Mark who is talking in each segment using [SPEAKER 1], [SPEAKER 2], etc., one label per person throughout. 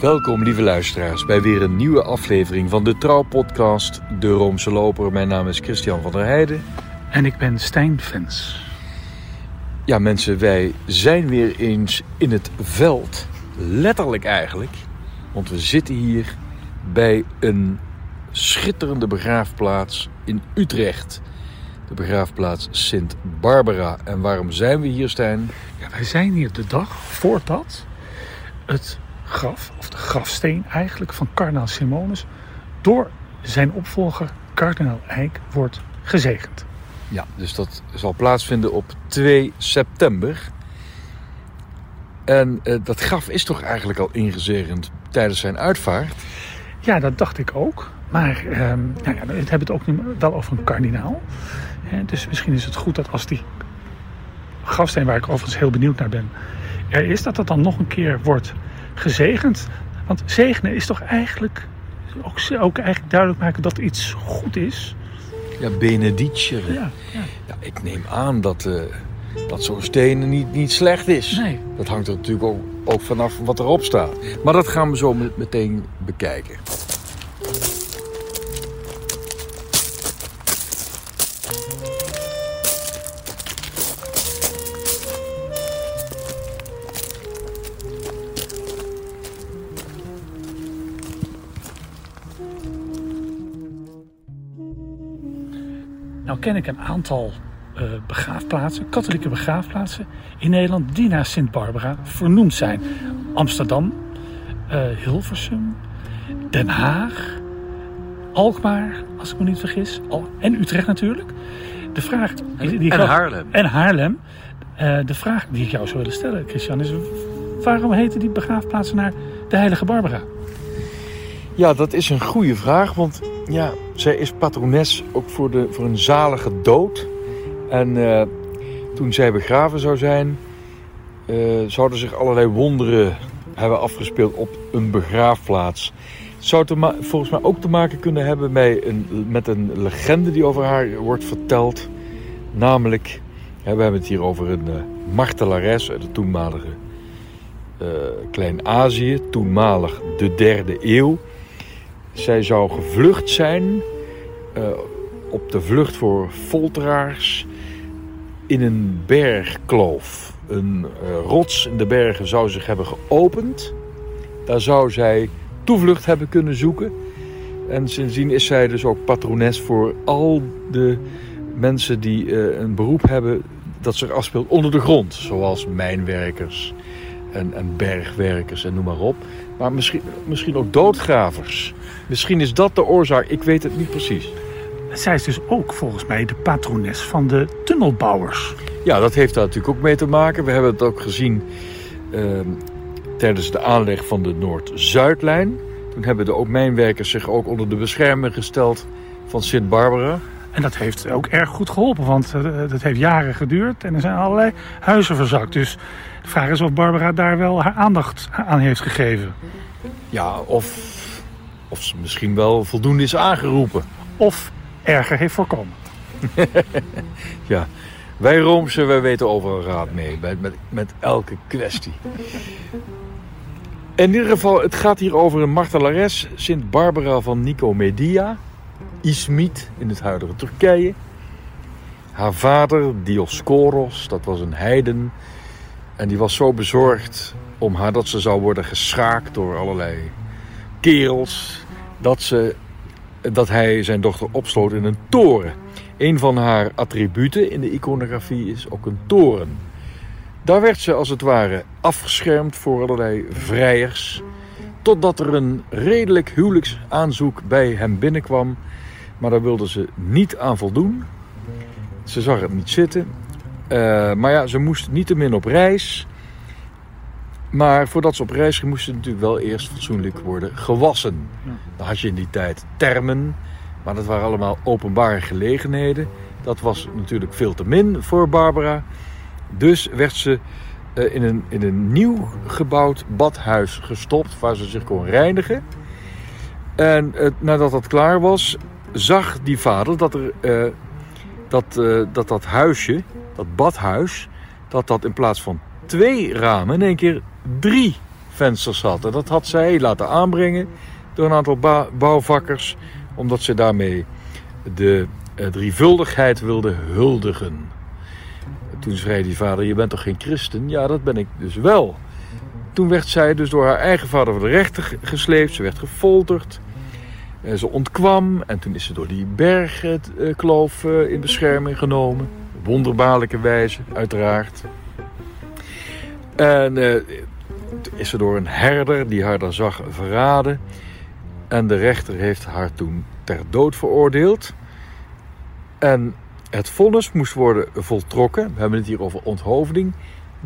[SPEAKER 1] Welkom, lieve luisteraars, bij weer een nieuwe aflevering van de Trouwpodcast De Roomse Loper. Mijn naam is Christian van der Heijden.
[SPEAKER 2] En ik ben Stijn Vens.
[SPEAKER 1] Ja, mensen, wij zijn weer eens in het veld. Letterlijk eigenlijk. Want we zitten hier bij een schitterende begraafplaats in Utrecht. De begraafplaats Sint Barbara. En waarom zijn we hier, Stijn?
[SPEAKER 2] Ja, wij zijn hier de dag voordat het graf, of de grafsteen eigenlijk, van kardinaal Simonus door zijn opvolger kardinaal Eijk wordt gezegend.
[SPEAKER 1] Ja, dus dat zal plaatsvinden op 2 september. En eh, dat graf is toch eigenlijk al ingezegend tijdens zijn uitvaart?
[SPEAKER 2] Ja, dat dacht ik ook. Maar ehm, nou ja, we hebben het ook nu wel over een kardinaal. Dus misschien is het goed dat als die grafsteen, waar ik overigens heel benieuwd naar ben, er is, dat dat dan nog een keer wordt gezegend. Want zegenen is toch eigenlijk ook, ook eigenlijk duidelijk maken dat iets goed is.
[SPEAKER 1] Ja, benedicere.
[SPEAKER 2] Ja, ja.
[SPEAKER 1] Ja, ik neem aan dat, eh, dat zo'n steen niet, niet slecht is.
[SPEAKER 2] Nee.
[SPEAKER 1] Dat hangt er natuurlijk ook, ook vanaf wat erop staat. Maar dat gaan we zo met- meteen bekijken.
[SPEAKER 2] Ken ik een aantal eh, begraafplaatsen, katholieke begraafplaatsen in Nederland die naar Sint Barbara vernoemd zijn. Amsterdam, eh, Hilversum, Den Haag, Alkmaar, als ik me niet vergis, Al- en Utrecht natuurlijk. De vraag die, die ik
[SPEAKER 1] en Haarlem.
[SPEAKER 2] En Haarlem. Eh, de vraag die ik jou zou willen stellen, Christian, is waarom heten die begraafplaatsen naar de Heilige Barbara?
[SPEAKER 1] Ja, dat is een goede vraag. Want ja, zij is patrones ook voor, de, voor een zalige dood. En eh, toen zij begraven zou zijn, eh, zouden zich allerlei wonderen hebben afgespeeld op een begraafplaats. Het zou te volgens mij ook te maken kunnen hebben bij een, met een legende die over haar wordt verteld. Namelijk, we hebben het hier over een eh, martelares uit de toenmalige Klein-Azië, toenmalig de derde eeuw. Zij zou gevlucht zijn eh, op de vlucht voor folteraars in een bergkloof. Een eh, rots in de bergen zou zich hebben geopend. Daar zou zij toevlucht hebben kunnen zoeken. En sindsdien is zij dus ook patrones voor al de mensen die eh, een beroep hebben dat zich afspeelt onder de grond. Zoals mijnwerkers en, en bergwerkers en noem maar op. Maar misschien, misschien ook doodgravers. Misschien is dat de oorzaak, ik weet het niet precies.
[SPEAKER 2] Zij is dus ook volgens mij de patrones van de tunnelbouwers.
[SPEAKER 1] Ja, dat heeft daar natuurlijk ook mee te maken. We hebben het ook gezien ehm, tijdens de aanleg van de Noord-Zuidlijn. Toen hebben de ook mijnwerkers zich ook onder de bescherming gesteld van Sint Barbara.
[SPEAKER 2] En dat heeft ook erg goed geholpen, want eh, dat heeft jaren geduurd en er zijn allerlei huizen verzakt. Dus de vraag is of Barbara daar wel haar aandacht aan heeft gegeven.
[SPEAKER 1] Ja, of, of ze misschien wel voldoende is aangeroepen.
[SPEAKER 2] Of erger heeft voorkomen.
[SPEAKER 1] Ja, wij Roomse, wij weten overal raad mee. Met, met, met elke kwestie. In ieder geval, het gaat hier over een martelares, Sint Barbara van Nicomedia. Ismit in het huidige Turkije. Haar vader, Dioscoros, dat was een heiden. En die was zo bezorgd om haar dat ze zou worden geschaakt door allerlei kerels. Dat, ze, dat hij zijn dochter opsloot in een toren. Een van haar attributen in de iconografie is ook een toren. Daar werd ze als het ware afgeschermd voor allerlei vrijers. Totdat er een redelijk huwelijksaanzoek bij hem binnenkwam. Maar daar wilde ze niet aan voldoen. Ze zag het niet zitten. Eh, maar ja, ze moest niettemin op reis. Maar voordat ze op reis ging, moest ze natuurlijk wel eerst fatsoenlijk worden gewassen. Dan had je in die tijd termen. Maar dat waren allemaal openbare gelegenheden. Dat was natuurlijk veel te min voor Barbara. Dus werd ze in, een, in een nieuw gebouwd badhuis gestopt waar ze zich kon reinigen. En eh, nadat dat klaar was, zag die vader dat er, eh, dat, eh, dat dat huisje, dat badhuis, dat dat in plaats van twee ramen in één keer drie vensters had. En dat had zij laten aanbrengen door een aantal bouwvakkers, omdat ze daarmee de eh, drievuldigheid wilde huldigen. Toen zei die vader, je bent toch geen christen? Ja, dat ben ik dus wel. Toen werd zij dus door haar eigen vader voor de rechter ge- gesleept. Ze werd gefolterd. Eh, Ze ontkwam en toen is ze door die bergkloof eh, in bescherming genomen. Wonderbaarlijke wijze, uiteraard. En eh, toen is ze door een herder die haar dan zag verraden. En de rechter heeft haar toen ter dood veroordeeld. En het vonnis moest worden voltrokken. We hebben het hier over onthoofding.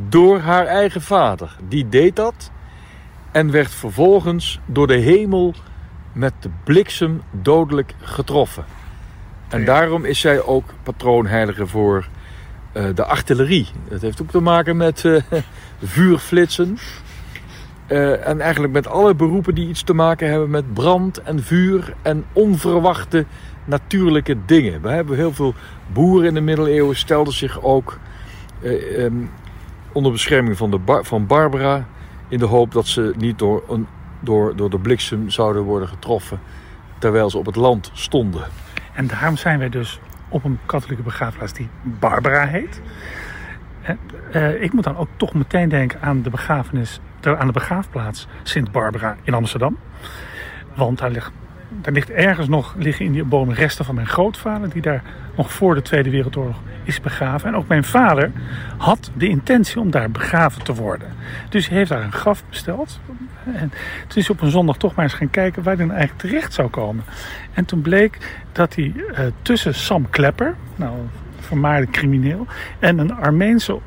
[SPEAKER 1] Door haar eigen vader. Die deed dat. En werd vervolgens door de hemel met de bliksem dodelijk getroffen. En daarom is zij ook patroonheilige voor eh, de artillerie. Dat heeft ook te maken met eh, vuurflitsen. Eh, en eigenlijk met alle beroepen die iets te maken hebben met brand en vuur en onverwachte natuurlijke dingen. We hebben heel veel boeren in de middeleeuwen stelden zich ook eh, ehm, onder bescherming van, de van Barbara in de hoop dat ze niet door, een, door, door de bliksem zouden worden getroffen terwijl ze op het land stonden.
[SPEAKER 2] En daarom zijn wij dus op een katholieke begraafplaats die Barbara heet. En, eh, ik moet dan ook toch meteen denken aan de begrafenis, aan de begraafplaats Sint Barbara in Amsterdam. Want daar ligt, daar ligt ergens nog liggen in die bomen resten van mijn grootvader, die daar nog voor de Tweede Wereldoorlog is begraven. En ook mijn vader had de intentie om daar begraven te worden. Dus hij heeft daar een graf besteld. En toen is op een zondag toch maar eens gaan kijken waar hij dan eigenlijk terecht zou komen. En toen bleek dat hij eh, tussen Sam Klepper, nou, vermaarde crimineel, en een Armeense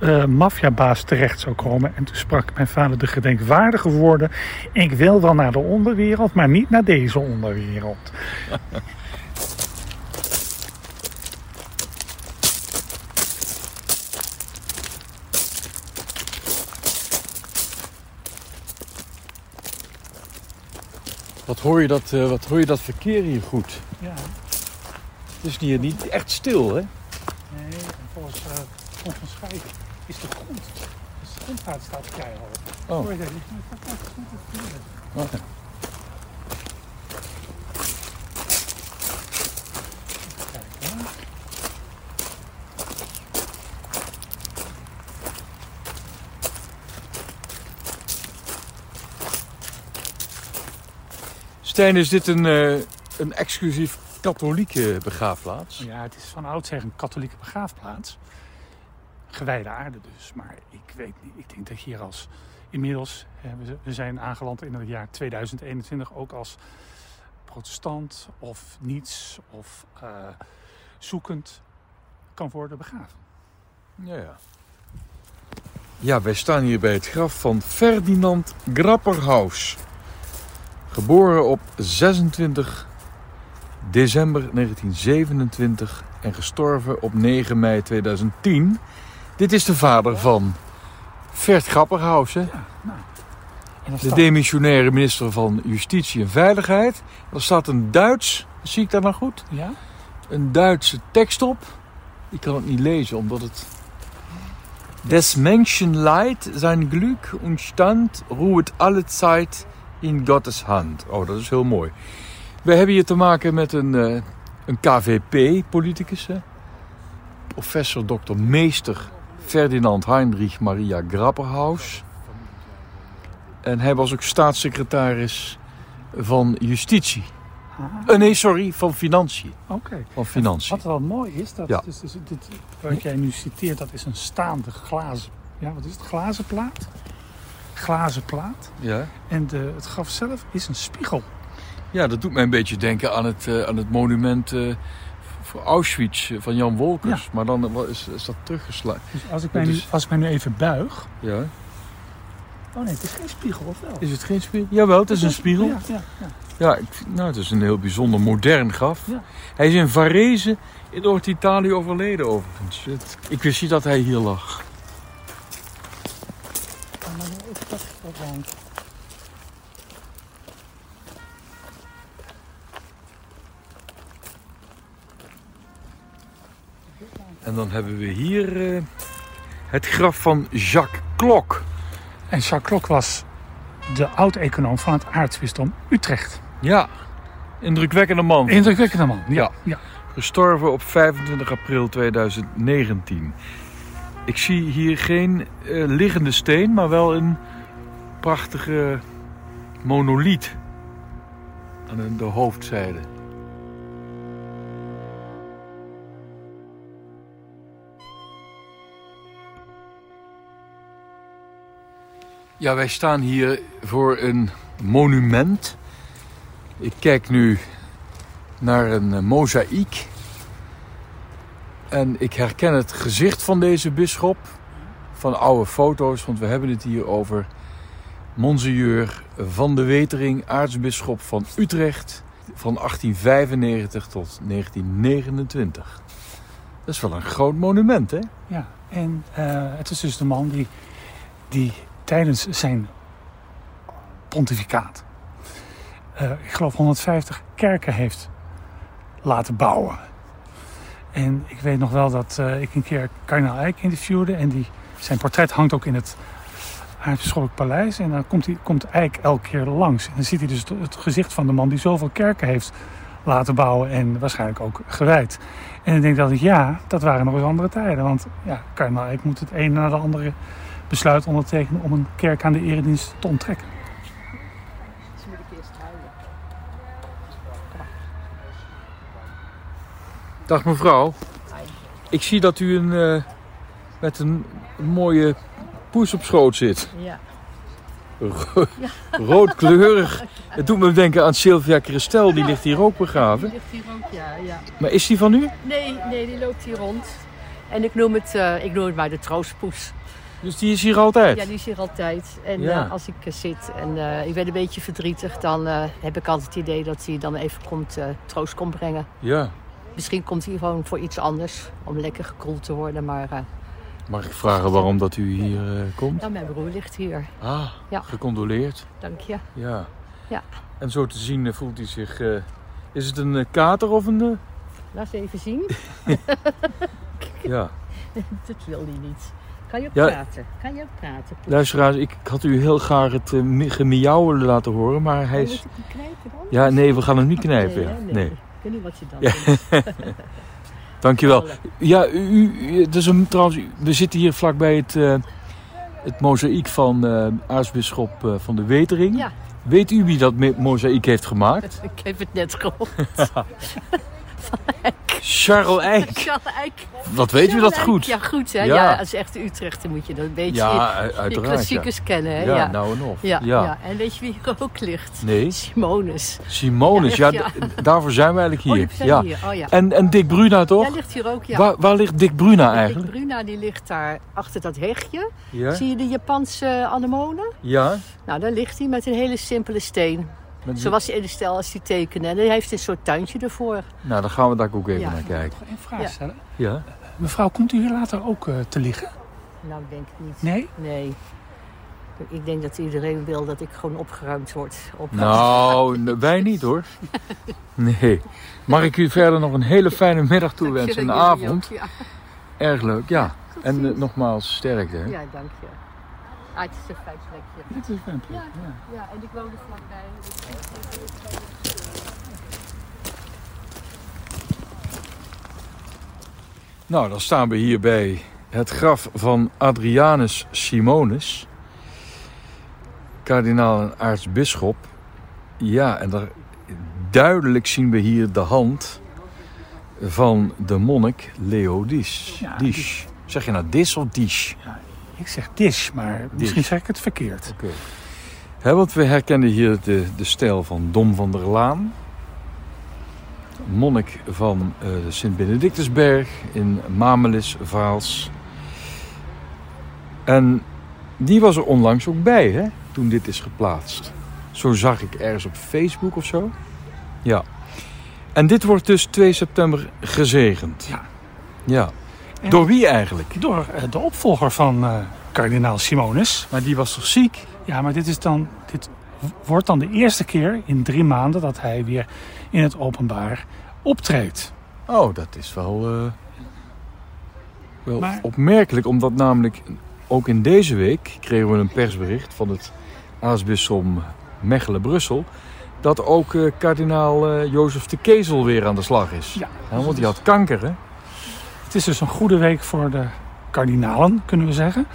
[SPEAKER 2] eh maffiabaas terecht zou komen. En toen sprak mijn vader de gedenkwaardige woorden: Ik wil wel naar de onderwereld, maar niet naar deze onderwereld.
[SPEAKER 1] Wat hoor je dat, eh, wat hoor je dat verkeer hier goed?
[SPEAKER 2] Ja,
[SPEAKER 1] Het is hier niet echt stil, hè?
[SPEAKER 2] nee, en volgens uh, is de grond. De grondvaart staat keihard.
[SPEAKER 1] Oh.
[SPEAKER 2] Je dat? Gaat goed.
[SPEAKER 1] Oké. Stijn, is dit een, eh, een exclusief katholieke begraafplaats?
[SPEAKER 2] Ja, het is van oudsher een katholieke begraafplaats. Gewijde aarde dus. Maar ik weet niet, ik denk dat hier als inmiddels, we zijn aangeland in het jaar 2021 ook als protestant of niets of eh, zoekend kan worden begraven.
[SPEAKER 1] Ja, ja. Ja, wij staan hier bij het graf van Ferdinand Grapperhaus. Geboren op 26 december 1927 en gestorven op 9 mei 2010. Dit is de vader van Fert Grapperhaus, hè?
[SPEAKER 2] En dan
[SPEAKER 1] de demissionaire minister van Justitie en Veiligheid. Er staat een Duits, zie ik dat nou goed?
[SPEAKER 2] ja?
[SPEAKER 1] een Duitse tekst op. Ik kan het niet lezen omdat het. Des Menschen Leid, sein Glück und Stand ruht alle Zeit in Gottes Hand. Oh, dat is heel mooi. We hebben hier te maken met een, eh, een KVP-politicus. Professor Dr. Meester Ferdinand Heinrich Maria Grapperhaus. En hij was ook staatssecretaris van Justitie.
[SPEAKER 2] Ah,
[SPEAKER 1] Eh, nee, sorry, van Financiën.
[SPEAKER 2] Oké.
[SPEAKER 1] Van Financiën.
[SPEAKER 2] Wat wel mooi is, dat
[SPEAKER 1] Ja.
[SPEAKER 2] dus, dus dit, wat jij nu citeert, dat is een staande glazen, ja, wat is het, glazen plaat? Glazen plaat.
[SPEAKER 1] Ja.
[SPEAKER 2] En de, het graf zelf is een spiegel.
[SPEAKER 1] ja, dat doet mij een beetje denken aan het, eh, aan het monument eh, voor Auschwitz eh, van Jan Wolkers. Maar dan eh, is, is dat teruggeslagen.
[SPEAKER 2] Dus als ik, mij
[SPEAKER 1] Dat
[SPEAKER 2] nu, als ik mij nu even buig.
[SPEAKER 1] Ja.
[SPEAKER 2] Oh nee, het is geen spiegel, of wel?
[SPEAKER 1] Is het geen spiegel? Jawel, het is een spiegel.
[SPEAKER 2] Ja, ja, ja.
[SPEAKER 1] Ja, ik, nou, het is een heel bijzonder modern graf.
[SPEAKER 2] Ja.
[SPEAKER 1] Hij is in Varese in Noord-Italië overleden overigens. Het- ik wist niet dat hij hier lag.
[SPEAKER 2] Oh, maar ik dacht dat
[SPEAKER 1] En dan hebben we hier eh, het graf van Jacques Klok.
[SPEAKER 2] En Jacques Klok was de oud-econoom van het aartsbisdom Utrecht.
[SPEAKER 1] Ja, indrukwekkende man.
[SPEAKER 2] Indrukwekkende man. Ja.
[SPEAKER 1] Ja.
[SPEAKER 2] ja.
[SPEAKER 1] Gestorven op 25 april 2019. Ik zie hier geen eh, liggende steen, maar wel een prachtige monoliet aan de hoofdzijde. Ja, wij staan hier voor een monument. Ik kijk nu naar een eh, mozaïek. En ik herken het gezicht van deze bisschop van oude foto's, want we hebben het hier over Monseigneur van de Wetering, aartsbisschop van Utrecht van 1895 tot 1929. Dat is wel een groot monument, hè?
[SPEAKER 2] Ja, en eh, het is dus de man die, die tijdens zijn pontificaat, eh, ik geloof 150 kerken heeft laten bouwen. En ik weet nog wel dat eh, ik een keer kardinaal Eijk interviewde en die, zijn portret hangt ook in het aartsbisschoppelijk paleis. En dan komt, hij, komt Eijk elke keer langs. En dan ziet hij dus het, gezicht van de man die zoveel kerken heeft laten bouwen en waarschijnlijk ook gewijd. En ik denk dat ik, ja, dat waren nog eens andere tijden. Want ja, kardinaal Eijk moet het een na de andere besluit ondertekenen om een kerk aan de eredienst te onttrekken.
[SPEAKER 3] Ze moet ik eerst huilen.
[SPEAKER 1] Dag mevrouw. Ik zie dat u een, eh, met een mooie poes op schoot zit.
[SPEAKER 3] Ja.
[SPEAKER 1] Ro- Roodkleurig. Het doet me denken aan Sylvia Christel, die ligt hier ook begraven.
[SPEAKER 3] Die ligt hier ook, ja. ja.
[SPEAKER 1] Maar is die van u?
[SPEAKER 3] Nee, nee, die loopt hier rond. En ik noem het, eh, ik noem het maar de troostpoes.
[SPEAKER 1] Dus die is hier altijd?
[SPEAKER 3] Ja, die is hier altijd. En
[SPEAKER 1] Ja.
[SPEAKER 3] eh, als ik eh, zit en eh, ik ben een beetje verdrietig, dan heb ik altijd het idee dat hij dan even komt, troost komt brengen.
[SPEAKER 1] Ja.
[SPEAKER 3] Misschien komt hij gewoon voor iets anders, om lekker gekoeld te worden. Maar
[SPEAKER 1] Mag ik vragen waarom dat u hier komt?
[SPEAKER 3] nou, mijn broer ligt hier.
[SPEAKER 1] Ah,
[SPEAKER 3] Ja.
[SPEAKER 1] gecondoleerd.
[SPEAKER 3] Dank je.
[SPEAKER 1] Ja.
[SPEAKER 3] Ja.
[SPEAKER 1] En zo te zien voelt hij zich... is het een kater of een...
[SPEAKER 3] Laat eens even zien.
[SPEAKER 1] ja.
[SPEAKER 3] dat wil hij niet. Kan je ook
[SPEAKER 1] Ja.
[SPEAKER 3] praten? Kan je ook praten? poes?
[SPEAKER 1] Luisteraars, ik had u heel graag het uh, gemiauw willen laten horen, maar hij
[SPEAKER 3] Oh,
[SPEAKER 1] is...
[SPEAKER 3] Moet ik knijpen dan?
[SPEAKER 1] Ja, nee, we gaan hem niet knijpen.
[SPEAKER 3] Nee,
[SPEAKER 1] ja. nee.
[SPEAKER 3] Ik weet niet wat je dan
[SPEAKER 1] Ja.
[SPEAKER 3] doet.
[SPEAKER 1] Dankjewel. Ja, u, u, is een, trouwens, we zitten hier vlakbij het, eh, het mozaïek van eh aartsbisschop van de Wetering.
[SPEAKER 3] Ja,
[SPEAKER 1] Weet u wie dat mozaïek heeft gemaakt?
[SPEAKER 3] ik heb het net gehoord.
[SPEAKER 1] Charles Eyck. Wat weet u dat goed?
[SPEAKER 3] Ja, goed hè.
[SPEAKER 1] Ja.
[SPEAKER 3] Ja. als echte Utrechter moet je dat een beetje
[SPEAKER 1] Ja,
[SPEAKER 3] je
[SPEAKER 1] uiteraard. Ja.
[SPEAKER 3] klassiekers kennen. Hè?
[SPEAKER 1] Ja,
[SPEAKER 3] Ja.
[SPEAKER 1] nou en of.
[SPEAKER 3] Ja,
[SPEAKER 1] Ja.
[SPEAKER 3] En weet je wie hier ook ligt?
[SPEAKER 1] Nee,
[SPEAKER 3] Simonus.
[SPEAKER 1] Simonus. Ja,
[SPEAKER 3] echt,
[SPEAKER 1] daarvoor zijn we eigenlijk
[SPEAKER 3] Oh,
[SPEAKER 1] hier.
[SPEAKER 3] zijn
[SPEAKER 1] ja.
[SPEAKER 3] hier. Oh ja.
[SPEAKER 1] En, en Dick Bruna toch?
[SPEAKER 3] Ja, ligt hier ook, ja.
[SPEAKER 1] waar, waar ligt Dick Bruna
[SPEAKER 3] Dick
[SPEAKER 1] eigenlijk?
[SPEAKER 3] Bruna die ligt daar achter dat hegje.
[SPEAKER 1] Ja?
[SPEAKER 3] Zie je de Japanse anemonen?
[SPEAKER 1] Ja?
[SPEAKER 3] Nou, daar ligt hij met een hele simpele steen.
[SPEAKER 1] Met-
[SPEAKER 3] Zoals in de stijl als hij tekende. En hij heeft een soort tuintje ervoor.
[SPEAKER 1] Nou, dan gaan we daar ook even
[SPEAKER 3] Ja.
[SPEAKER 1] naar kijken.
[SPEAKER 2] Nog één vraag
[SPEAKER 3] Ja.
[SPEAKER 2] stellen.
[SPEAKER 1] Ja?
[SPEAKER 2] Mevrouw, komt u hier later ook eh, te liggen?
[SPEAKER 3] Nou, ik denk het niet.
[SPEAKER 2] Nee?
[SPEAKER 3] Nee. Ik denk dat iedereen wil dat ik gewoon opgeruimd word. Op
[SPEAKER 1] Nou, wij niet hoor. Nee. Mag ik u verder nog een hele fijne middag toewensen en avond?
[SPEAKER 3] ook, Ja,
[SPEAKER 1] Erg leuk, ja. En eh, nogmaals sterkte. hè?
[SPEAKER 3] ja dank je. Ah, het is een fijn plekje.
[SPEAKER 2] Dit is een plek.
[SPEAKER 3] Ja. Ja, en ik woon er vlakbij.
[SPEAKER 1] Nou, dan staan we hier bij het graf van Adrianus Simonus. Kardinaal en aartsbisschop. Ja, en daar, duidelijk zien we hier de hand van de monnik Leo Dis.
[SPEAKER 2] Ja,
[SPEAKER 1] Dis. Zeg je nou Dis of Dis?
[SPEAKER 2] Ik zeg dish, maar misschien zeg ik het verkeerd.
[SPEAKER 1] Oké. Hè, want we herkennen hier de, de stijl van Dom van der Laan. Monnik van de Sint-Benedictusberg in Mamelis, Vaals. En die was er onlangs ook bij, hè, toen dit is geplaatst. Zo zag ik ergens op Facebook of zo. Ja. En dit wordt dus 2 september gezegend.
[SPEAKER 2] Ja.
[SPEAKER 1] Ja.
[SPEAKER 2] En-
[SPEAKER 1] Door wie eigenlijk?
[SPEAKER 2] Door eh, de opvolger van eh, kardinaal Simonus.
[SPEAKER 1] Maar die was toch ziek?
[SPEAKER 2] Ja, maar dit, is dan, dit wordt dan de eerste keer in drie maanden dat hij weer in het openbaar optreedt.
[SPEAKER 1] Oh, dat is wel, eh, wel
[SPEAKER 2] Maar-
[SPEAKER 1] opmerkelijk. Omdat namelijk ook in deze week kregen we een persbericht van het aartsbisschop Mechelen-Brussel, dat ook eh, kardinaal eh, Jozef de Kezel weer aan de slag is.
[SPEAKER 2] Ja,
[SPEAKER 1] want die had kanker, hè?
[SPEAKER 2] Het is dus een goede week voor de kardinalen, kunnen we zeggen.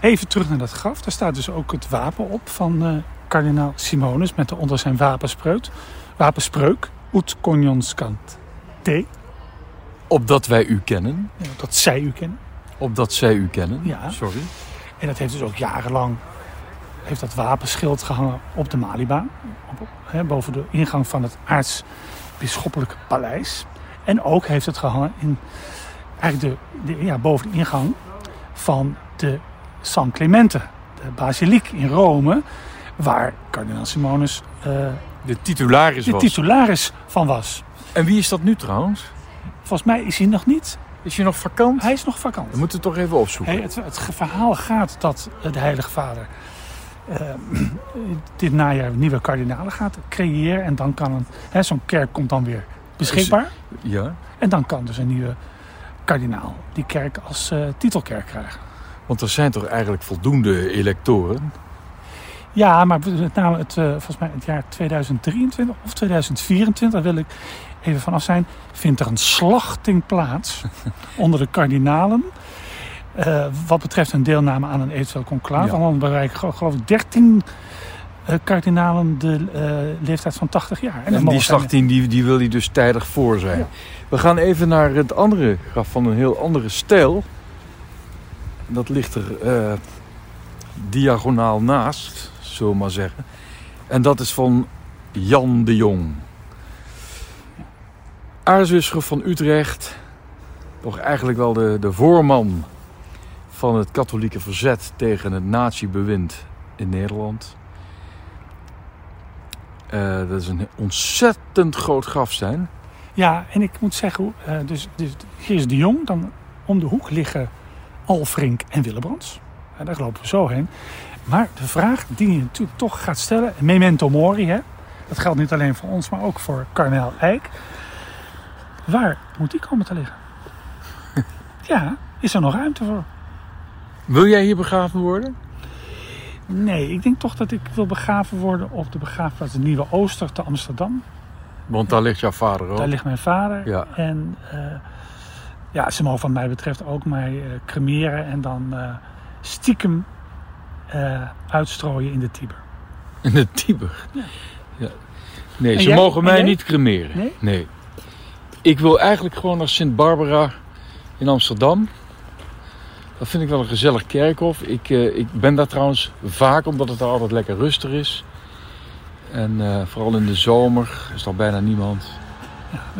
[SPEAKER 2] Even terug naar dat graf. Daar staat dus ook het wapen op van eh, kardinaal Simonus met onder zijn wapenspreuk. Wapenspreuk. Ut conionscant te.
[SPEAKER 1] Opdat wij u kennen.
[SPEAKER 2] Ja, Dat zij u kennen.
[SPEAKER 1] Opdat zij u kennen.
[SPEAKER 2] Ja.
[SPEAKER 1] Sorry.
[SPEAKER 2] En dat heeft dus ook jarenlang heeft dat wapenschild gehangen op de Malibaan. Op- hè, boven de ingang van het aartsbisschoppelijke paleis. En ook heeft het gehangen in, eigenlijk de, de, ja, boven de ingang van de San Clemente. De basiliek in Rome. Waar kardinaal Simonus eh,
[SPEAKER 1] De titularis
[SPEAKER 2] de
[SPEAKER 1] was.
[SPEAKER 2] titularis van was.
[SPEAKER 1] En wie is dat nu trouwens?
[SPEAKER 2] Volgens mij is hij nog niet.
[SPEAKER 1] Is je nog vakant?
[SPEAKER 2] Hij is nog vakant.
[SPEAKER 1] We moeten het toch even opzoeken.
[SPEAKER 2] Hey, het, het verhaal gaat dat de Heilige Vader eh, dit najaar nieuwe kardinalen gaat creëren. En dan kan een, hè, zo'n kerk komt dan weer beschikbaar.
[SPEAKER 1] Ja,
[SPEAKER 2] En dan kan dus een nieuwe kardinaal die kerk als eh, titelkerk krijgen.
[SPEAKER 1] want er zijn toch eigenlijk voldoende electoren?
[SPEAKER 2] Ja, maar met name het, eh, volgens mij het jaar 2023 of 2024, daar wil ik even vanaf zijn, vindt er een slachting plaats onder de kardinalen. eh, wat betreft hun deelname aan een eventueel conclave.
[SPEAKER 1] Ja.
[SPEAKER 2] Dan bereiken gel- geloof ik 13 eh, kardinalen de eh, leeftijd van 80 jaar.
[SPEAKER 1] En, die slachting die, die wil hij dus tijdig voor zijn.
[SPEAKER 2] Ja.
[SPEAKER 1] We gaan even naar het andere graf van een heel andere stijl. Dat ligt er eh, diagonaal naast, zullen we maar zeggen. En dat is van Jan de Jong. Aartsbisschop van Utrecht. Toch eigenlijk wel de, de voorman van het katholieke verzet tegen het nazi-bewind in Nederland. Eh, dat is een ontzettend groot grafsteen.
[SPEAKER 2] Ja, en ik moet zeggen, eh, dus, dus hier is de Jong. Dan om de hoek liggen Alfrink en Willebrands. Ja, daar lopen we zo heen. Maar de vraag die je natuurlijk toch gaat stellen, memento mori, hè? dat geldt niet alleen voor ons, maar ook voor Karnel Eijk. Waar moet die komen te liggen? ja, is er nog ruimte voor?
[SPEAKER 1] Wil jij hier begraven worden?
[SPEAKER 2] Nee, ik denk toch dat ik wil begraven worden op de begraafplaats Nieuwe Ooster te Amsterdam.
[SPEAKER 1] Want daar ligt jouw vader ook.
[SPEAKER 2] Daar ligt mijn vader.
[SPEAKER 1] Ja.
[SPEAKER 2] En eh, ja, ze mogen wat mij betreft ook mij eh, cremeren en dan eh, stiekem uitstrooien in de Tiber.
[SPEAKER 1] In de Tiber.
[SPEAKER 2] Ja.
[SPEAKER 1] Ja. Nee,
[SPEAKER 2] En
[SPEAKER 1] ze
[SPEAKER 2] jij?
[SPEAKER 1] mogen
[SPEAKER 2] En
[SPEAKER 1] mij niet cremeren.
[SPEAKER 2] Nee?
[SPEAKER 1] Ik wil eigenlijk gewoon naar Sint Barbara in Amsterdam. Dat vind ik wel een gezellig kerkhof. Ik, eh, ik ben daar trouwens vaak, omdat het daar altijd lekker rustig is. En eh, vooral in de zomer is er bijna niemand.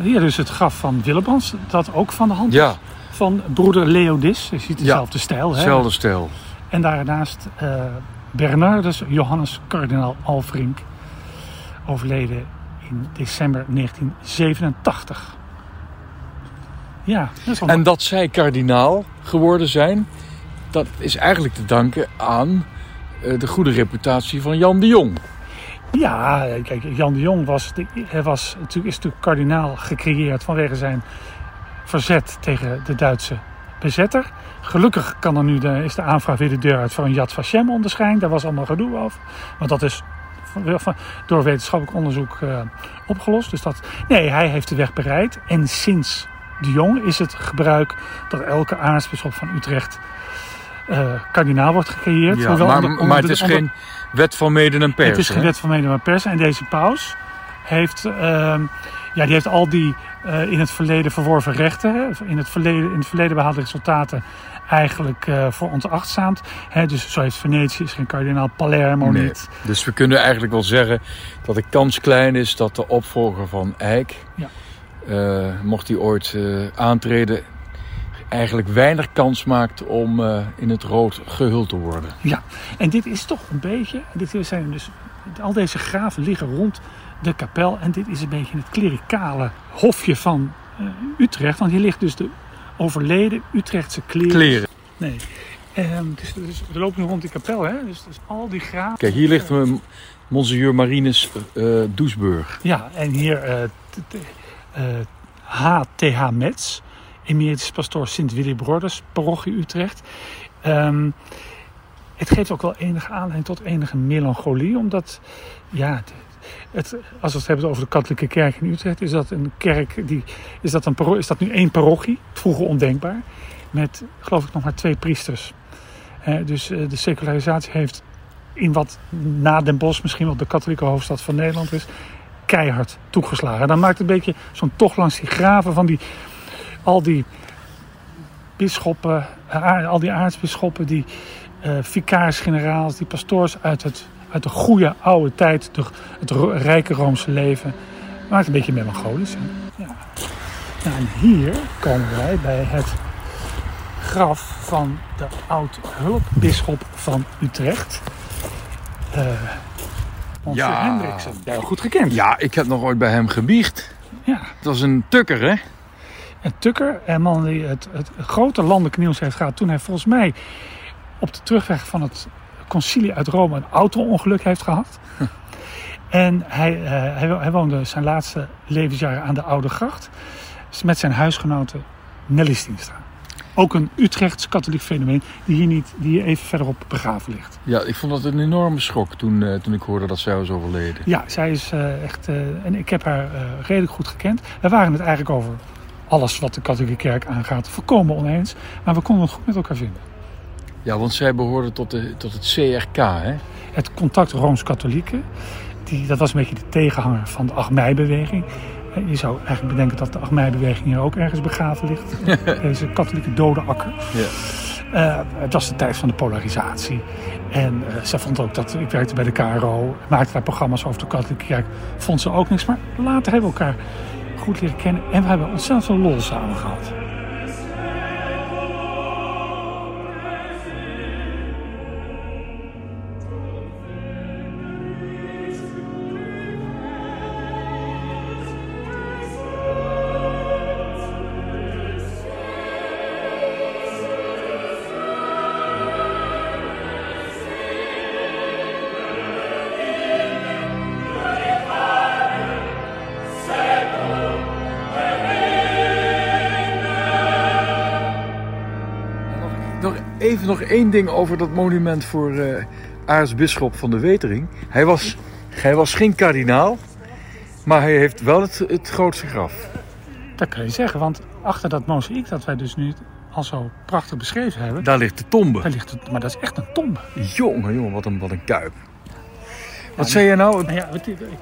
[SPEAKER 2] Hier is het graf van Willebrands, dat ook van de hand is.
[SPEAKER 1] Ja,
[SPEAKER 2] Van broeder Leodis. Je ziet dezelfde stijl. Hè?
[SPEAKER 1] hetzelfde stijl.
[SPEAKER 2] En daarnaast eh, Bernardus Johannes Kardinaal Alfrink. Overleden in december 1987. Ja, dat
[SPEAKER 1] En dat zij kardinaal geworden zijn, dat is eigenlijk te danken aan eh, de goede reputatie van Jan de Jong.
[SPEAKER 2] Ja, kijk, Jan de Jong was, hij was, is natuurlijk kardinaal gecreëerd vanwege zijn verzet tegen de Duitse bezetter. Gelukkig kan er nu de, is de aanvraag weer de deur uit voor een Yad Vashem onderscheiding. Daar was allemaal gedoe over. Maar dat is door wetenschappelijk onderzoek eh, opgelost. Dus dat, nee, hij heeft de weg bereid. En sinds de Jong is het gebruik dat elke aartsbisschop van Utrecht eh, kardinaal wordt gecreëerd.
[SPEAKER 1] Ja, maar,
[SPEAKER 2] onder- onder
[SPEAKER 1] maar het is
[SPEAKER 2] onder-
[SPEAKER 1] geen wet van mede en pers.
[SPEAKER 2] het is geen wet van mede maar pers. En deze paus heeft, ehm, ja, die heeft al die eh, in het verleden verworven rechten, hè, in, het verleden, in het verleden behaalde resultaten, eigenlijk eh, voor ontachtzaamd. Hè, dus zo heeft Venetië is geen kardinaal, Palermo
[SPEAKER 1] Nee.
[SPEAKER 2] niet.
[SPEAKER 1] Dus we kunnen eigenlijk wel zeggen dat de kans klein is dat de opvolger van Eijk,
[SPEAKER 2] Ja.
[SPEAKER 1] Eh, mocht hij ooit eh, aantreden, eigenlijk weinig kans maakt om eh, in het rood gehuld te worden.
[SPEAKER 2] Ja, en dit is toch een beetje, dit zijn dus, al deze graven liggen rond de kapel. En dit is een beetje het klerikale hofje van Utrecht. Want hier ligt dus de overleden Utrechtse kleren.
[SPEAKER 1] Kleren.
[SPEAKER 2] Nee. Ehm, dus, dus we lopen nu rond die kapel, hè? Dus, dus al die graven.
[SPEAKER 1] Kijk, hier ligt eh, Monseigneur Marinus Doesburg.
[SPEAKER 2] Ja, en hier H.T.H. Metz, emeritus pastoor Sint Willy Broders, parochie Utrecht. Ehm, het geeft ook wel enige aanleiding tot enige melancholie. Omdat, ja, het, als we het hebben over de katholieke kerk in Utrecht, is dat een kerk, die, is, dat een, is dat nu één parochie, vroeger ondenkbaar, met geloof ik nog maar twee priesters. Hè, dus eh, de secularisatie heeft in wat na Den Bosch misschien wel de katholieke hoofdstad van Nederland is, keihard toegeslagen. Dan maakt het een beetje zo'n tocht langs die graven van die, al die bisschoppen, aar- al die aartsbisschoppen, die eh vicaris-generaals, die pastoors uit, het, uit de goede oude tijd, de, het rijke Roomse leven. Maakt een beetje melancholisch. Ja. En hier komen wij bij het graf van de oud-hulpbisschop van Utrecht. Eh Monsieur
[SPEAKER 1] Ja.
[SPEAKER 2] Hendriksen. Goed gekend.
[SPEAKER 1] Ja, ik heb nog ooit bij hem gebiecht.
[SPEAKER 2] ja.
[SPEAKER 1] Het was een tukker, hè?
[SPEAKER 2] En Tukker, een man die het, het grote landelijk nieuws heeft gehad toen hij volgens mij op de terugweg van het concilie uit Rome een auto-ongeluk heeft gehad. En hij, eh, hij woonde zijn laatste levensjaren aan de Oude Gracht met zijn huisgenote Nelly Stienstra. Ook een Utrechts katholiek fenomeen die hier, niet, die hier even verderop begraven ligt.
[SPEAKER 1] Ja, ik vond dat een enorme schok toen, eh, toen ik hoorde dat zij was overleden.
[SPEAKER 2] Ja, zij is eh, echt. eh, en ik heb haar redelijk goed gekend. We waren het eigenlijk over alles wat de katholieke kerk aangaat volkomen oneens. Maar we konden het goed met elkaar vinden.
[SPEAKER 1] Ja, want zij behoorde tot, de, tot het CRK, hè?
[SPEAKER 2] Het contact Rooms-Katholieken, die, dat was een beetje de tegenhanger van de 8 mei-beweging. Eh, Je zou eigenlijk bedenken dat de 8 mei-beweging hier ook ergens begraven ligt. Deze katholieke dode akker.
[SPEAKER 1] Ja.
[SPEAKER 2] Eh, het was de tijd van de polarisatie. En eh, zij vond ook dat ik werkte bij de KRO, maakte daar programma's over de katholieke kerk. Vond ze ook niks. Maar later hebben we elkaar goed leren kennen en we hebben ontzettend veel lol samen gehad.
[SPEAKER 1] Even nog één ding over dat monument voor eh aartsbisschop van de Wetering. Hij was, hij was geen kardinaal, maar hij heeft wel het, het grootste graf.
[SPEAKER 2] Dat kan je zeggen, want achter dat mozaïek dat wij dus nu al zo prachtig beschreven hebben,
[SPEAKER 1] Daar ligt de tombe.
[SPEAKER 2] daar ligt het, maar dat is echt een tombe.
[SPEAKER 1] Jongen, jongen, wat een, wat een kuip. Wat zei je nou?
[SPEAKER 2] Nou ja,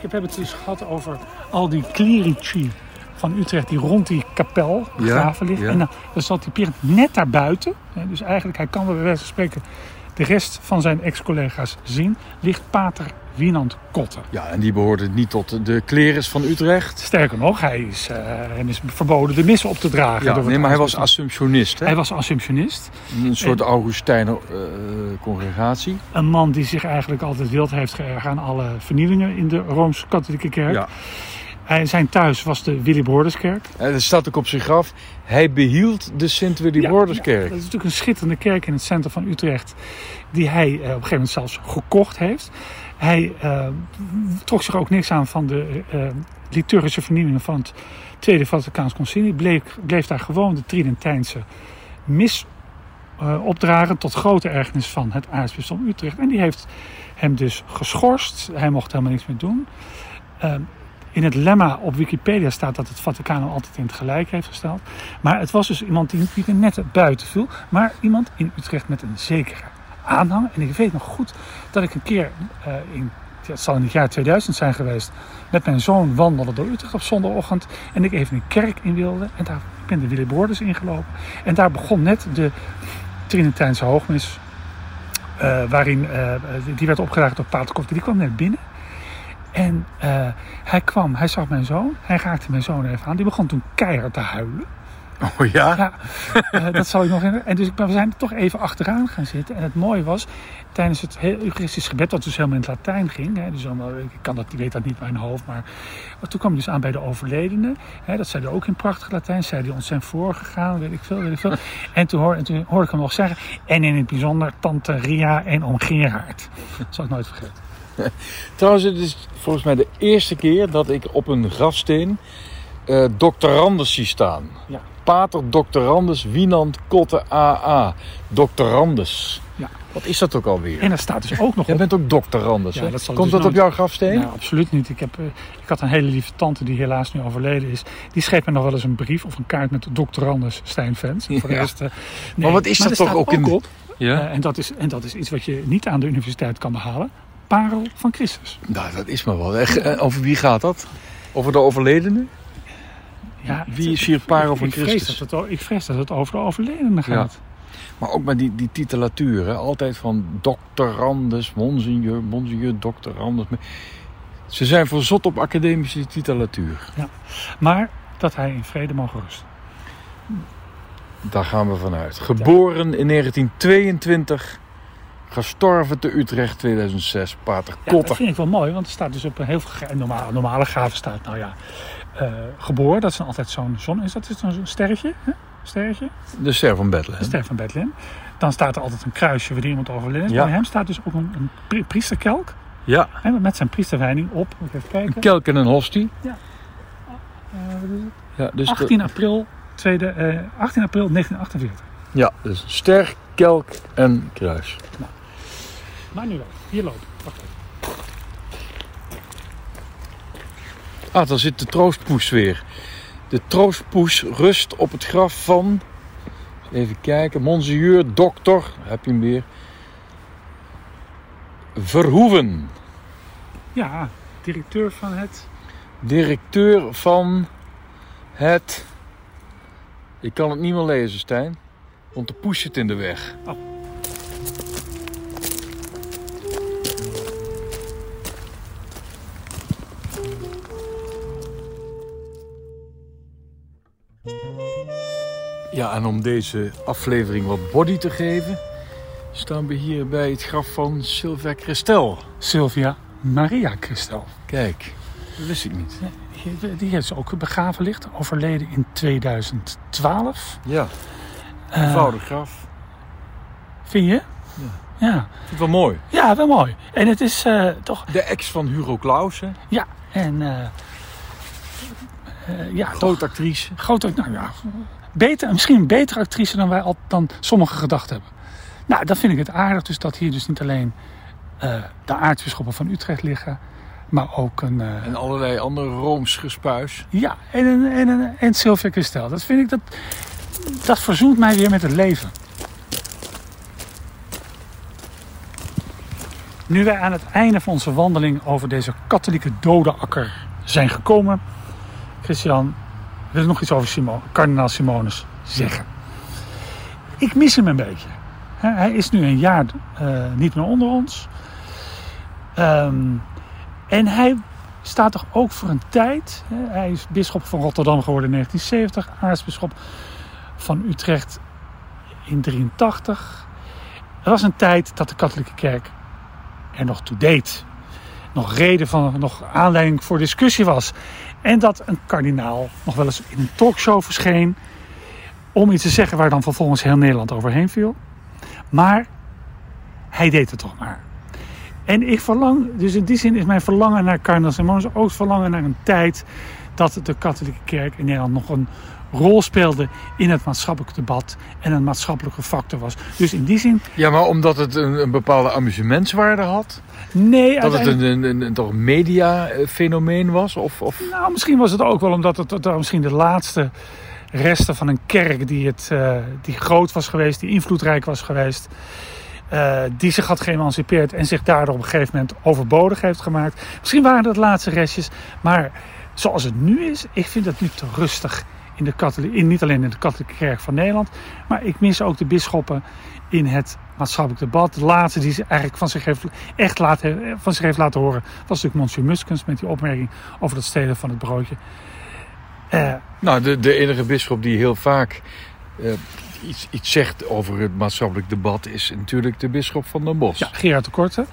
[SPEAKER 2] ik heb het dus gehad over al die clerici van Utrecht die rond die kapel begraven
[SPEAKER 1] ja.
[SPEAKER 2] En dan, dan zat die Pierre net daarbuiten. Hè, Dus eigenlijk, hij kan bij wijze van spreken de rest van zijn ex-collega's zien. Ligt pater Wienand Kotten.
[SPEAKER 1] Ja, en die behoorde niet tot de klerus van Utrecht.
[SPEAKER 2] Sterker nog, hij is, eh, hem is verboden de missen op te dragen.
[SPEAKER 1] Ja,
[SPEAKER 2] door
[SPEAKER 1] nee, maar hij was assumptionist. Hè?
[SPEAKER 2] Hij was assumptionist.
[SPEAKER 1] Een soort Augustijner eh, congregatie.
[SPEAKER 2] Een man die zich eigenlijk altijd wild heeft geërgerd aan alle vernielingen in de Rooms-Katholieke Kerk.
[SPEAKER 1] Ja.
[SPEAKER 2] Hij, zijn thuis was de Willy Borderskerk.
[SPEAKER 1] En er staat ook op zijn graf. Hij behield de sint willy
[SPEAKER 2] Ja, dat is natuurlijk een schitterende kerk in het centrum van Utrecht. Die hij eh, op een gegeven moment zelfs gekocht heeft. Hij eh, trok zich ook niks aan van de eh, liturgische vernieuwingen van het Tweede Vaticaans Concilie. Bleef, bleef daar gewoon de Tridentijnse mis opdragen. Tot grote ergernis van het aartsbisdom Utrecht. En die heeft hem dus geschorst. Hij mocht helemaal niks meer doen. In het lemma op Wikipedia staat dat het Vaticaan hem altijd in het gelijk heeft gesteld. Maar het was dus iemand die niet er net buiten viel. Maar iemand in Utrecht met een zekere aanhang. En ik weet nog goed dat ik een keer eh, in, het zal in het jaar 2000 zijn geweest, met mijn zoon wandelde door Utrecht op zondagochtend. En ik even een kerk in wilde. En daar ik ben de Willy Borders ingelopen. En daar begon net de Trinitijnse hoogmis. eh, waarin, eh, die werd opgedragen door Pater Koffie. Die kwam net binnen. En eh, hij kwam, hij zag mijn zoon, hij raakte mijn zoon even aan. Die begon toen keihard te huilen.
[SPEAKER 1] Oh ja?
[SPEAKER 2] Ja, eh, dat zal ik nog herinneren. En dus ik- we zijn er toch even achteraan gaan zitten. En het mooie was, tijdens het Eucharistisch gebed, dat dus helemaal in het Latijn ging. Hè, dus allemaal, ik, kan dat, ik weet dat niet uit mijn hoofd, maar toen kwam hij dus aan bij de overledene. Hè, dat zei hij ook in prachtig Latijn. Zei hij ons zijn voorgegaan, weet ik veel, weet ik veel. En toen, hoor, en toen hoorde ik hem nog zeggen, en in het bijzonder tante Ria en oom Gerard. Dat zal ik nooit vergeten.
[SPEAKER 1] Trouwens, het is volgens mij de eerste keer dat ik op een grafsteen eh doctorandus zie staan.
[SPEAKER 2] Ja.
[SPEAKER 1] Pater doctorandus Wienand Kotte AA. Doctorandus.
[SPEAKER 2] Ja.
[SPEAKER 1] Wat is dat ook alweer?
[SPEAKER 2] En er staat dus ook nog
[SPEAKER 1] Jij
[SPEAKER 2] op...
[SPEAKER 1] bent ook dokter Randers,
[SPEAKER 2] Ja, dat
[SPEAKER 1] Komt
[SPEAKER 2] dus
[SPEAKER 1] dat op jouw grafsteen?
[SPEAKER 2] Nee, absoluut niet. Ik, heb, eh, ik had een hele lieve tante die helaas nu overleden is. Die schreef me nog wel eens een brief of een kaart met Dr. Anders Stijnfans. Voor de
[SPEAKER 1] Ja.
[SPEAKER 2] rest, eh,
[SPEAKER 1] Maar wat is
[SPEAKER 2] maar
[SPEAKER 1] dat toch
[SPEAKER 2] staat
[SPEAKER 1] ook in-
[SPEAKER 2] op,
[SPEAKER 1] Ja?
[SPEAKER 2] en, dat is, en dat is iets wat je niet aan de universiteit kan behalen. Parel van Christus.
[SPEAKER 1] Nou, dat is maar wel. Echt, eh, Over wie gaat dat? Over de overledene?
[SPEAKER 2] Ja,
[SPEAKER 1] Wie is hier Parel van Christus?
[SPEAKER 2] dat het, ik vrees dat het over de overledene gaat.
[SPEAKER 1] Maar ook met die, die titulatuur, hè? altijd van dokter Randers, monseigneur, monseigneur, dokter Randers. Ze zijn verzot op academische titulatuur.
[SPEAKER 2] Maar dat hij in vrede mogen rusten.
[SPEAKER 1] Daar gaan we vanuit. Geboren in 1922, gestorven te Utrecht 2006, Pater
[SPEAKER 2] Ja, dat
[SPEAKER 1] Kotter.
[SPEAKER 2] vind ik wel mooi, want er staat dus op een heel normale, normale graven staat, nou ja, eh, geboren. Dat is dan altijd zo'n zon. Is dat zo'n sterretje? Hè? Sterretje?
[SPEAKER 1] De ster van
[SPEAKER 2] De
[SPEAKER 1] Bethlehem.
[SPEAKER 2] ster van Bethlehem. Dan staat er altijd een kruisje waar iemand overleden is.
[SPEAKER 1] Ja.
[SPEAKER 2] Bij hem staat dus ook een, een pri- priesterkelk.
[SPEAKER 1] Ja,
[SPEAKER 2] Hè, met zijn priesterwijding op. Even kijken.
[SPEAKER 1] een kelk en een hostie.
[SPEAKER 2] Eh, wat is het?
[SPEAKER 1] Ja, dus de-
[SPEAKER 2] 18 april, tweede, eh, 18 april 1948.
[SPEAKER 1] ja, dus ster, kelk en kruis.
[SPEAKER 2] Maar nu wel. Hier lopen. Wacht even.
[SPEAKER 1] Ah, daar zit de troostpoes weer. De troostpoes rust op het graf van... Even kijken. Monseigneur, dokter. Heb je hem weer. Verhoeven.
[SPEAKER 2] Ja, directeur van het...
[SPEAKER 1] Directeur van het... Ik kan het niet meer lezen, Stijn. Want de poes zit in de weg.
[SPEAKER 2] Oh.
[SPEAKER 1] Ja, en om deze aflevering wat body te geven... staan we hier bij het graf van Sylvia Christel.
[SPEAKER 2] Sylvia Maria Christel.
[SPEAKER 1] Kijk, dat wist ik niet.
[SPEAKER 2] Die- ze ook begraven ligt. Overleden in 2012.
[SPEAKER 1] Ja,
[SPEAKER 2] Eh,
[SPEAKER 1] eenvoudig graf.
[SPEAKER 2] vind je? Ja.
[SPEAKER 1] Ik vind het wel mooi.
[SPEAKER 2] Ja, wel mooi. En het is eh, toch...
[SPEAKER 1] De ex van Hugo Claus, hè?
[SPEAKER 2] Ja, en... eh, ja, toch
[SPEAKER 1] grote actrice.
[SPEAKER 2] grote... Nou ja, beter, misschien een betere actrice dan wij al, dan sommigen gedacht hebben. Nou, dan vind ik het aardig dus dat hier dus niet alleen eh, de aartsbisschoppen van Utrecht liggen... maar ook een... eh,
[SPEAKER 1] En allerlei andere Rooms gespuis.
[SPEAKER 2] Ja, en, en, en, en Sylvia Christel. Dat vind ik, dat, dat verzoent mij weer met het leven. Nu wij aan het einde van onze wandeling over deze katholieke dodenakker zijn gekomen, Christian, wil ik nog iets over kardinaal Simonus zeggen. Ik mis hem een beetje. Hij is nu een jaar eh, niet meer onder ons. Ehm, en hij staat toch ook voor een tijd. Hij is bisschop van Rotterdam geworden in 1970, aartsbisschop van Utrecht in 83. Er was een tijd dat de katholieke kerk er nog toe deed. Nog reden van, nog aanleiding voor discussie was. En dat een kardinaal nog wel eens in een talkshow verscheen. Om iets te zeggen waar dan vervolgens heel Nederland overheen viel. Maar hij deed het toch maar. En ik verlang, dus in die zin is mijn verlangen naar kardinaal Simonus ook verlangen naar een tijd dat de katholieke kerk in Nederland nog een rol speelde in het maatschappelijk debat en een maatschappelijke factor was. Dus in die zin,
[SPEAKER 1] Ja, maar omdat het een, een bepaalde amusementswaarde had?
[SPEAKER 2] nee,
[SPEAKER 1] Dat het een, een, een, een toch media-fenomeen was? Of, of...
[SPEAKER 2] Nou, misschien was het ook wel omdat het, het misschien de laatste resten van een kerk die, het, eh, die groot was geweest, die invloedrijk was geweest. eh, die zich had geëmancipeerd en zich daardoor op een gegeven moment overbodig heeft gemaakt. Misschien waren dat laatste restjes, maar zoals het nu is, ik vind het nu te rustig. In de katholiek, in, niet alleen in de katholieke kerk van Nederland, maar ik mis ook de bisschoppen in het maatschappelijk debat. De laatste die ze eigenlijk van zich heeft, echt laten, van zich heeft laten horen was natuurlijk Monsieur Muskens met die opmerking over het stelen van het broodje. Eh,
[SPEAKER 1] Nou, de, de enige bisschop die heel vaak eh, iets, iets zegt over het maatschappelijk debat... is natuurlijk de bisschop van Den Bosch.
[SPEAKER 2] ja, Gerard de Korte.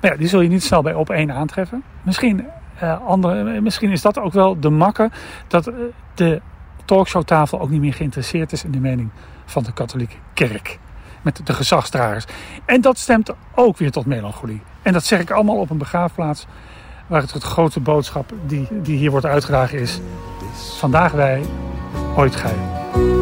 [SPEAKER 2] Maar ja, die zul je niet snel bij op één aantreffen. Misschien, eh, andere, misschien is dat ook wel de makke dat de talkshowtafel ook niet meer geïnteresseerd is in de mening van de katholieke kerk. Met de gezagsdragers. En dat stemt ook weer tot melancholie. En dat zeg ik allemaal op een begraafplaats waar het, het grote boodschap die, die hier wordt uitgedragen is. Vandaag wij, ooit gij.